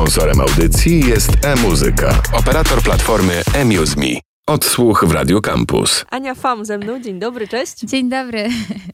Sponsorem audycji jest e-muzyka, operator platformy eMuseMe. Odsłuch w Radio Campus. Ania Fam ze mną. Dzień dobry, cześć. Dzień dobry.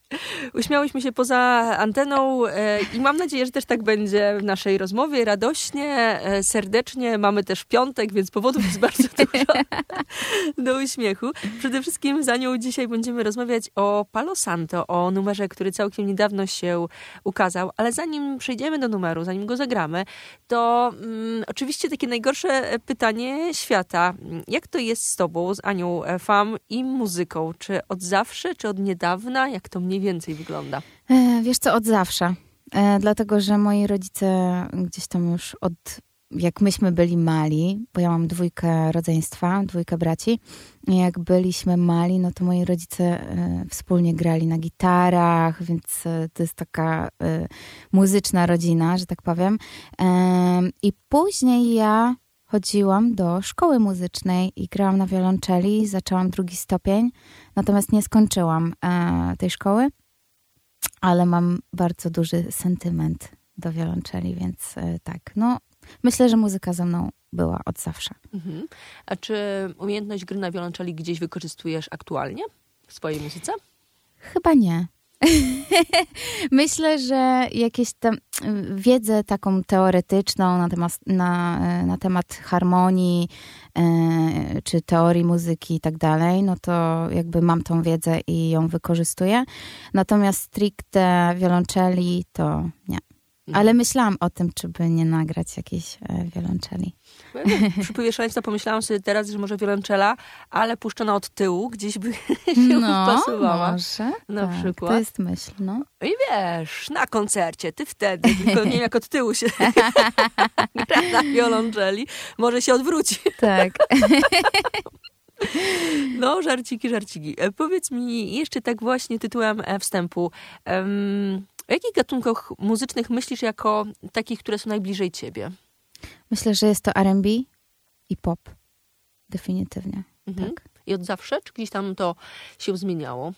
Uśmiałyśmy się poza anteną e, i mam nadzieję, że też tak będzie w naszej rozmowie. Radośnie, e, serdecznie. Mamy też piątek, więc powodów jest bardzo dużo do uśmiechu. Przede wszystkim za nią dzisiaj będziemy rozmawiać o Palo Santo, o numerze, który całkiem niedawno się ukazał. Ale zanim przejdziemy do numeru, zanim go zagramy, to mm, oczywiście takie najgorsze pytanie świata. Jak to jest z tobą, z Anią Fam i muzyką? Czy od zawsze, czy od niedawna? Jak to mniej więcej wygląda? E, wiesz co, od zawsze. E, dlatego, że moi rodzice gdzieś tam już od jak myśmy byli mali, bo ja mam dwójkę rodzeństwa, dwójkę braci, jak byliśmy mali, no to moi rodzice e, wspólnie grali na gitarach, więc to jest taka muzyczna rodzina, że tak powiem. I później ja chodziłam do szkoły muzycznej i grałam na wiolonczeli, zaczęłam drugi stopień, natomiast nie skończyłam e, tej szkoły, ale mam bardzo duży sentyment do wiolonczeli, więc e, tak, no myślę, że muzyka ze mną była od zawsze. Mhm. A czy umiejętność gry na wiolonczeli gdzieś wykorzystujesz aktualnie w swojej muzyce? Chyba nie. Myślę, że jakieś tam wiedzę taką teoretyczną na temat, na, na temat harmonii e, czy teorii muzyki i tak dalej, no to jakby mam tą wiedzę i ją wykorzystuję. Natomiast stricte wiolonczeli to nie. Ale myślałam o tym, czy by nie nagrać jakiejś e, wiolonczeli. Przypływie szaleństwa pomyślałam sobie teraz, że może wiolonczela, ale puszczona od tyłu gdzieś by się No, pasowała. może. Na tak, przykład. To jest myśl, no. I wiesz, na koncercie, ty wtedy, tylko nie wiem jak od tyłu się gra na wiolonczeli, może się odwróci. Tak. No, żarciki, żarciki. E, Powiedz mi jeszcze tak właśnie tytułem e, wstępu. em, o jakich gatunkach muzycznych myślisz jako takich, które są najbliżej ciebie? Myślę, że jest to R&B i pop. Definitywnie. Mhm. Tak. I od zawsze? Czy gdzieś tam to się zmieniało?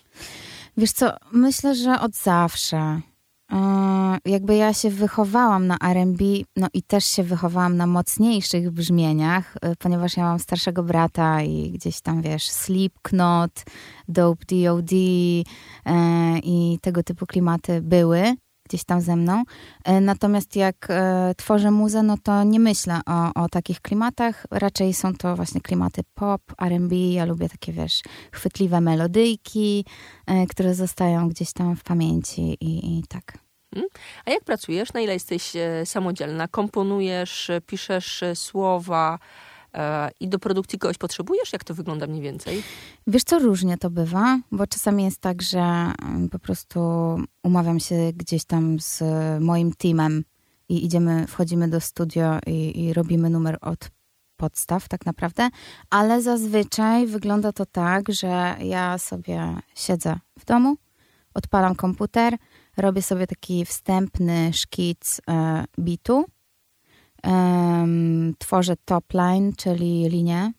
Wiesz co, myślę, że od zawsze. Yy, jakby ja się wychowałam na R&B, no i też się wychowałam na mocniejszych brzmieniach, yy, ponieważ ja mam starszego brata i gdzieś tam, wiesz, Slipknot, Dope D.O.D. yy, i tego typu klimaty były gdzieś tam ze mną. Yy, Natomiast jak yy, tworzę muzę, no to nie myślę o, o takich klimatach. Raczej są to właśnie klimaty pop, R&B. Ja lubię takie, wiesz, chwytliwe melodyjki, yy, które zostają gdzieś tam w pamięci i, i tak. A jak pracujesz? Na ile jesteś e, samodzielna? Komponujesz, e, piszesz e, słowa e, i do produkcji kogoś potrzebujesz? Jak to wygląda mniej więcej? Wiesz co, różnie to bywa, bo czasami jest tak, że po prostu umawiam się gdzieś tam z moim teamem i idziemy, wchodzimy do studio i, i robimy numer od podstaw tak naprawdę, ale zazwyczaj wygląda to tak, że ja sobie siedzę w domu, odpalam komputer, robię sobie taki wstępny szkic e, bitu, tworzę top line, czyli linię,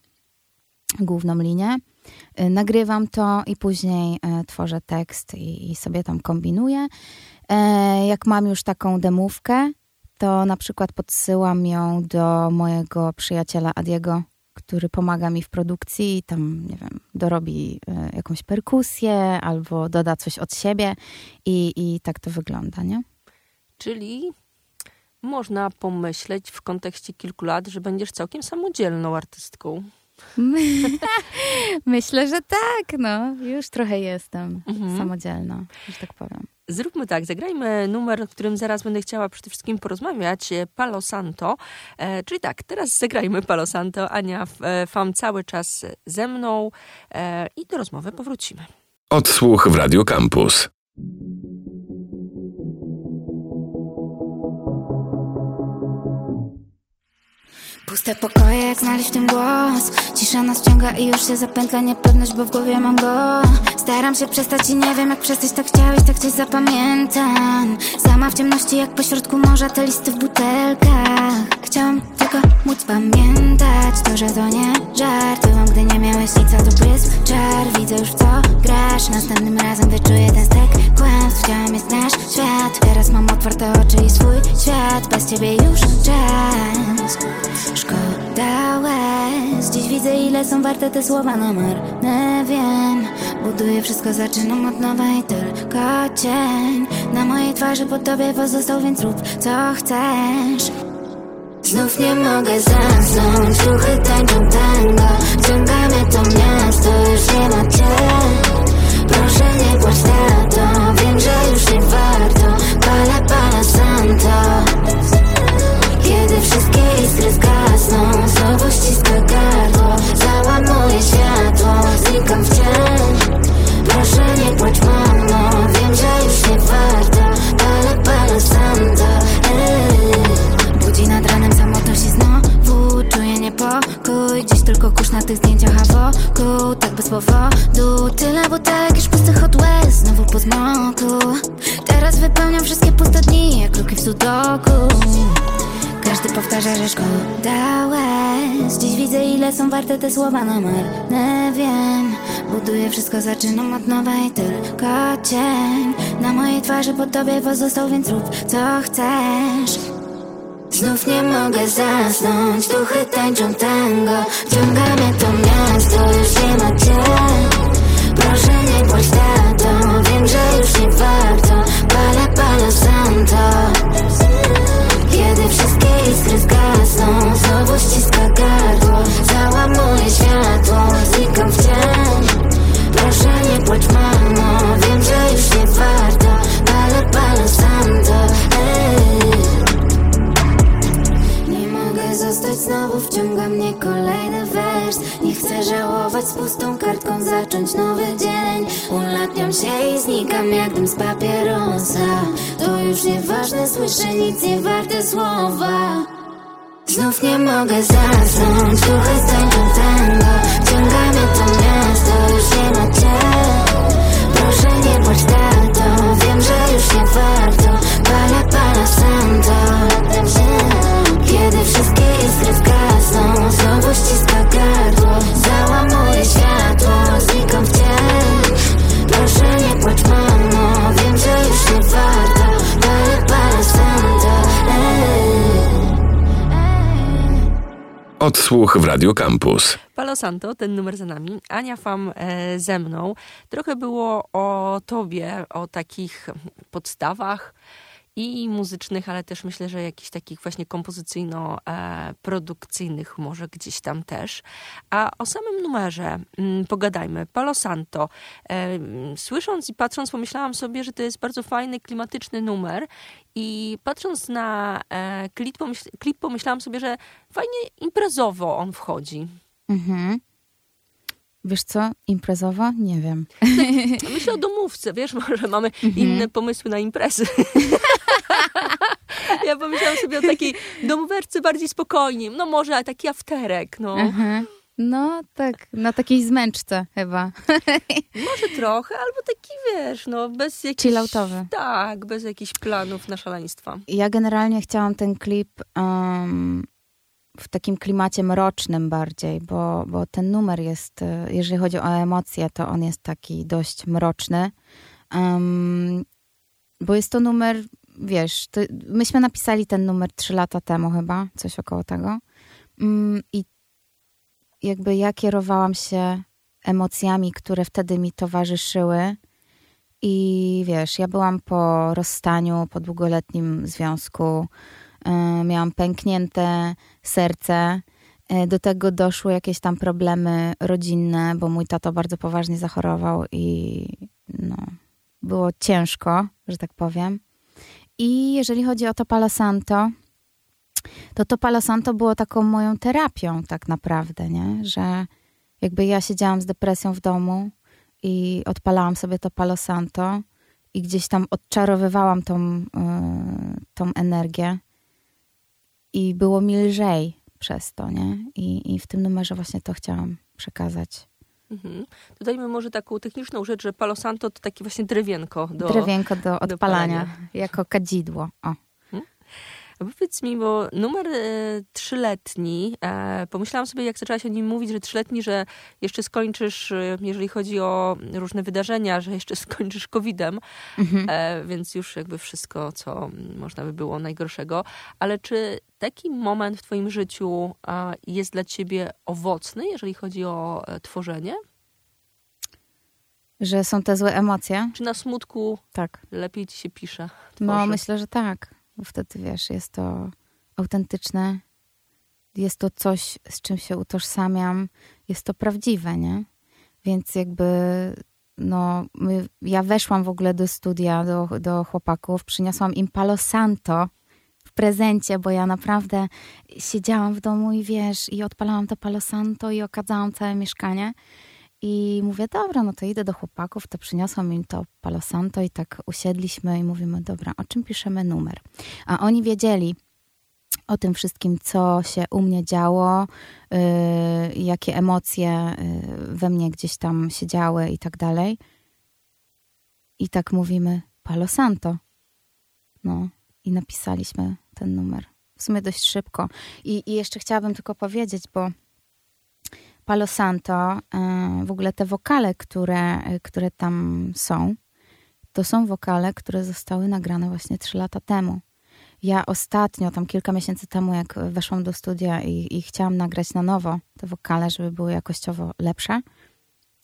główną linię, Y, nagrywam to i później e, tworzę tekst i, i sobie tam kombinuję. E, jak mam już taką demówkę, to na przykład podsyłam ją do mojego przyjaciela Adiego, który pomaga mi w produkcji, tam, nie wiem, dorobi e, jakąś perkusję albo doda coś od siebie i, i tak to wygląda, nie? Czyli można pomyśleć w kontekście kilku lat, że będziesz całkiem samodzielną artystką. Myślę, że tak, no. Już trochę jestem Mhm. samodzielna, że tak powiem. Zróbmy tak, zagrajmy numer, o którym zaraz będę chciała przede wszystkim porozmawiać, e, Palo Santo. E, czyli tak, teraz zagrajmy Palo Santo. Ania e, Fam cały czas ze mną e, i do rozmowy powrócimy. Odsłuch w Radio Campus. Puste pokoje, jak znaleźć w tym głos. Cisza nas ciąga i już się zapętla niepewność, bo w głowie mam go. Staram się przestać i nie wiem jak przestać, tak chciałeś, tak coś zapamiętam. Sama w ciemności jak pośrodku morza, te listy w butelkach. Chciałam Pamiętać to, że to nie żarty Wam, gdy nie miałeś nic, a tu błysk czar. Widzę już w co grasz. Następnym razem wyczuję ten stek kłamstw. Chciałam jest nasz świat. Teraz mam otwarte oczy i swój świat. Bez ciebie już czas. Szkoda łez. Dziś widzę ile są warte te słowa na marne. Wiem, buduję wszystko Zaczynam od nowa i tylko cień. Na mojej twarzy po tobie pozostał Więc rób co chcesz. Znów nie mogę zasnąć, ruchy tańczą tango. Ciąga mnie to miasto, już nie ma cię. Proszę nie płacz tato, wiem, że już nie warto. Pala, pala santo. Kiedy wszystkie iskry zgasną Znowu ściska gardło. Załamuję światło Znikam w cień. Proszę nie butelek już pustych od łez Znowu po zmroku Teraz wypełniam wszystkie puste dni Jak luki w sudoku. Każdy powtarza, że szkoda łez. Dziś widzę ile są warte te słowa na marne Wiem, buduję wszystko, zaczynam od nowej Tylko cień. Na mojej twarzy po tobie pozostał Więc rób co chcesz. Znów nie mogę zasnąć, duchy tańczą tango. Ciąga mnie to miasto, już nie ma cię Proszę nie płacz tato, wiem, że już nie warto. Pala, pala santo. Kiedy wszystkie iskry już nieważne, słyszę nic nie warte słowa. Znów nie mogę zasnąć Duchy tańczą tango. Wciąga mnie to miasto Już nie ma cię Proszę nie płacz tato Wiem, że już nie warto Odsłuch w Radio Campus. Palo Santo, ten numer za nami. Ania Fam e, ze mną. Trochę było o tobie, o takich podstawach i muzycznych, ale też myślę, że jakichś takich właśnie kompozycyjno-produkcyjnych może gdzieś tam też. A o samym numerze mm, pogadajmy. Palo Santo. E, słysząc i patrząc pomyślałam sobie, że to jest bardzo fajny, klimatyczny numer i patrząc na e, klip pomyślałam sobie, że fajnie imprezowo on wchodzi. Mhm. Wiesz co? Imprezowo? Nie wiem. Myślę o domówce, wiesz, może mamy inne pomysły na imprezy. ja pomyślałam sobie o takiej domówce bardziej spokojniej. No może taki afterek, no. Mhm. No tak, na takiej zmęczce chyba. Może trochę, albo taki, wiesz, no bez jakichś... Chilloutowy. Tak, bez jakichś planów na szaleństwa. Ja generalnie chciałam ten klip um, w takim klimacie mrocznym bardziej, bo, bo ten numer jest, e, jeżeli chodzi o emocje, to on jest taki dość mroczny. Um, bo jest to numer, wiesz, to, myśmy napisali ten numer trzy lata temu chyba, coś około tego. Um, I jakby ja kierowałam się emocjami, które wtedy mi towarzyszyły. I wiesz, ja byłam po rozstaniu, po długoletnim związku, miałam pęknięte serce. Y, Do tego doszły jakieś tam problemy rodzinne, bo mój tato bardzo poważnie zachorował i no, było ciężko, że tak powiem. I jeżeli chodzi o to Palo Santo, to to Palo Santo było taką moją terapią tak naprawdę, nie? Że jakby ja siedziałam z depresją w domu i odpalałam sobie to Palo Santo i gdzieś tam odczarowywałam tą, yy, tą energię i było mi lżej przez to, nie? I, I w tym numerze właśnie to chciałam przekazać. Mhm. Dodajmy może taką techniczną rzecz, że Palo Santo to takie właśnie drewienko do... Drewienko do odpalania, palenia. jako kadzidło. O. Powiedz mi, bo numer e, trzyletni, e, pomyślałam sobie, jak zaczęłaś o nim mówić, że trzyletni, że jeszcze skończysz, e, jeżeli chodzi o różne wydarzenia, że jeszcze skończysz COVID-em, Mhm. więc już jakby wszystko, co można by było najgorszego. Ale czy taki moment w twoim życiu jest dla ciebie owocny, jeżeli chodzi o tworzenie? Że są te złe emocje? Czy na smutku Tak. lepiej ci się pisze? No, tworzy? myślę, że tak. Bo wtedy, wiesz, jest to autentyczne. Jest to coś, z czym się utożsamiam. Jest to prawdziwe, nie? Więc jakby, no, my, ja weszłam w ogóle do studia, do, do chłopaków, przyniosłam im Palo Santo w prezencie, bo ja naprawdę siedziałam w domu i wiesz, i odpalałam to Palo Santo i okadzałam całe mieszkanie. I mówię, dobra, no to idę do chłopaków, to przyniosłam im to Palo Santo i tak usiedliśmy i mówimy, dobra, o czym piszemy numer? A oni wiedzieli o tym wszystkim, co się u mnie działo, yy, jakie emocje yy, we mnie gdzieś tam się działy i tak dalej. I tak mówimy, Palo Santo. No i napisaliśmy ten numer. W sumie dość szybko. I, i jeszcze chciałabym tylko powiedzieć, bo Palo Santo, y, w ogóle te wokale, które, które tam są, to są wokale, które zostały nagrane właśnie trzy lata temu. Ja ostatnio, tam kilka miesięcy temu, jak weszłam do studia i, i chciałam nagrać na nowo te wokale, żeby były jakościowo lepsze,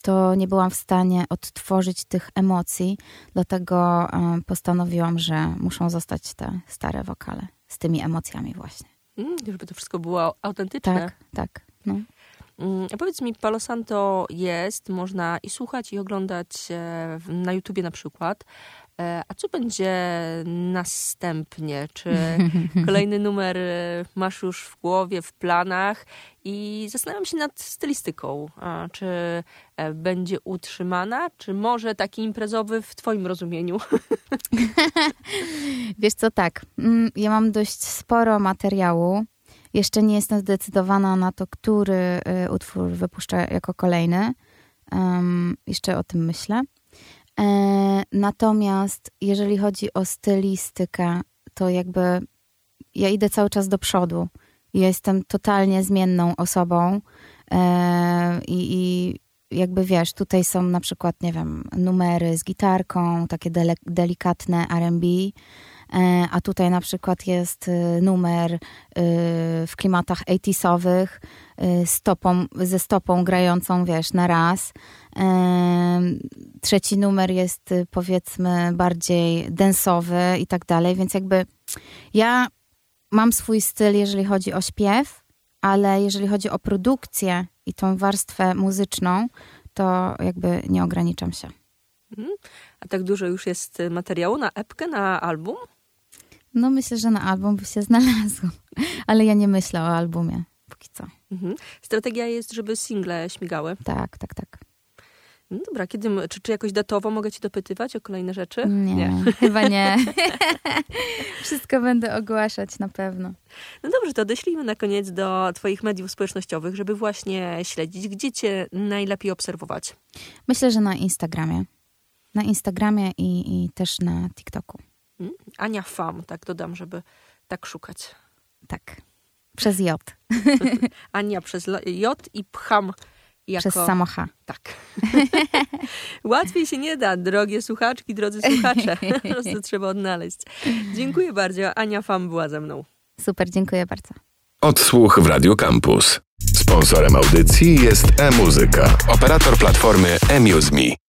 to nie byłam w stanie odtworzyć tych emocji, dlatego y, postanowiłam, że muszą zostać te stare wokale z tymi emocjami właśnie. Mm, żeby to wszystko było autentyczne. Tak, tak. No. Mm, a powiedz mi, Palo Santo jest, można i słuchać, i oglądać e, na YouTubie na przykład. E, A co będzie następnie? Czy kolejny numer e, masz już w głowie, w planach? I zastanawiam się nad stylistyką. A, Czy będzie utrzymana, czy może taki imprezowy w twoim rozumieniu? Wiesz co, tak. mm, Ja mam dość sporo materiału. Jeszcze nie jestem zdecydowana na to, który y, utwór wypuszczę jako kolejny. Em, jeszcze o tym myślę. E, natomiast jeżeli chodzi o stylistykę, to jakby ja idę cały czas do przodu. Ja jestem totalnie zmienną osobą e, i, i jakby wiesz, tutaj są na przykład, nie wiem, numery z gitarką, takie dele, delikatne R&B, a tutaj na przykład jest y, numer y, w klimatach 80sowych y, stopą, ze stopą grającą, wiesz, na raz. E, Trzeci numer jest powiedzmy bardziej densowy i tak dalej, więc jakby ja mam swój styl, jeżeli chodzi o śpiew, ale jeżeli chodzi o produkcję i tą warstwę muzyczną, to jakby nie ograniczam się. A tak dużo już jest e, materiału na epkę, na album? No myślę, że na album by się znalazło, ale ja nie myślę o albumie póki co. Mhm. Strategia jest, żeby single śmigały. Tak, tak, tak. No dobra, kiedy, czy, czy jakoś datowo mogę cię dopytywać o kolejne rzeczy? Nie, chyba nie. Wszystko będę ogłaszać na pewno. No dobrze, to odeślijmy na koniec do twoich mediów społecznościowych, żeby właśnie śledzić, gdzie cię najlepiej obserwować. Myślę, że na Instagramie. Na Instagramie i, i też na TikToku. Ania Fam, tak dodam, żeby tak szukać. Tak. Przez J. Ania przez J i Pcham jako... Przez samo H. Tak. Łatwiej się nie da, drogie słuchaczki, drodzy słuchacze. Po prostu trzeba odnaleźć. Dziękuję bardzo. Ania Fam była ze mną. Super, dziękuję bardzo. Odsłuch w Radio Campus. Sponsorem audycji jest e-muzyka, operator platformy eMuseMe.